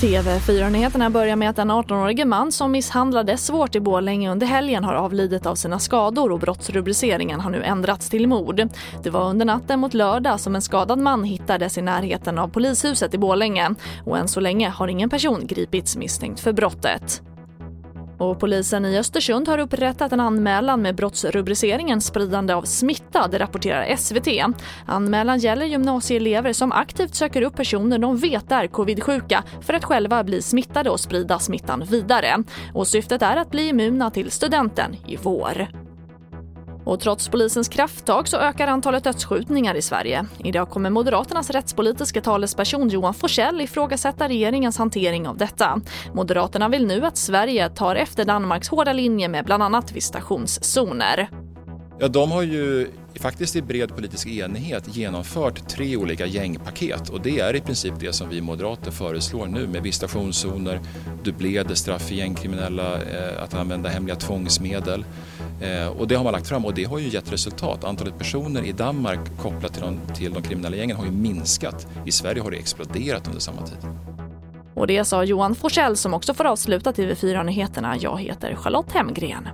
TV4-nyheterna börjar med att en 18-årige man som misshandlades svårt i Borlänge under helgen har avlidit av sina skador och brottsrubriceringen har nu ändrats till mord. Det var under natten mot lördag som en skadad man hittades i närheten av polishuset i Borlänge och än så länge har ingen person gripits misstänkt för brottet. Och polisen i Östersund har upprättat en anmälan med brottsrubriceringen spridande av smitta, det rapporterar SVT. Anmälan gäller gymnasieelever som aktivt söker upp personer de vet är covid-sjuka för att själva bli smittade och sprida smittan vidare. Och syftet är att bli immuna till studenten i vår. Och trots polisens krafttag så ökar antalet dödsskjutningar i Sverige. Idag kommer Moderaternas rättspolitiska talesperson Johan Forsell ifrågasätta regeringens hantering av detta. Moderaterna vill nu att Sverige tar efter Danmarks hårda linje med bland annat visitationszoner. Ja, de har ju faktiskt i bred politisk enighet genomfört tre olika gängpaket och det är i princip det som vi moderater föreslår nu med visitationszoner, dubblerade straff för gängkriminella, eh, att använda hemliga tvångsmedel. Eh, och det har man lagt fram och det har ju gett resultat. Antalet personer i Danmark kopplat till de, till de kriminella gängen har ju minskat. I Sverige har det exploderat under samma tid. Och det sa Johan Forsell som också får avsluta TV4-nyheterna. Jag heter Charlotte Hemgren.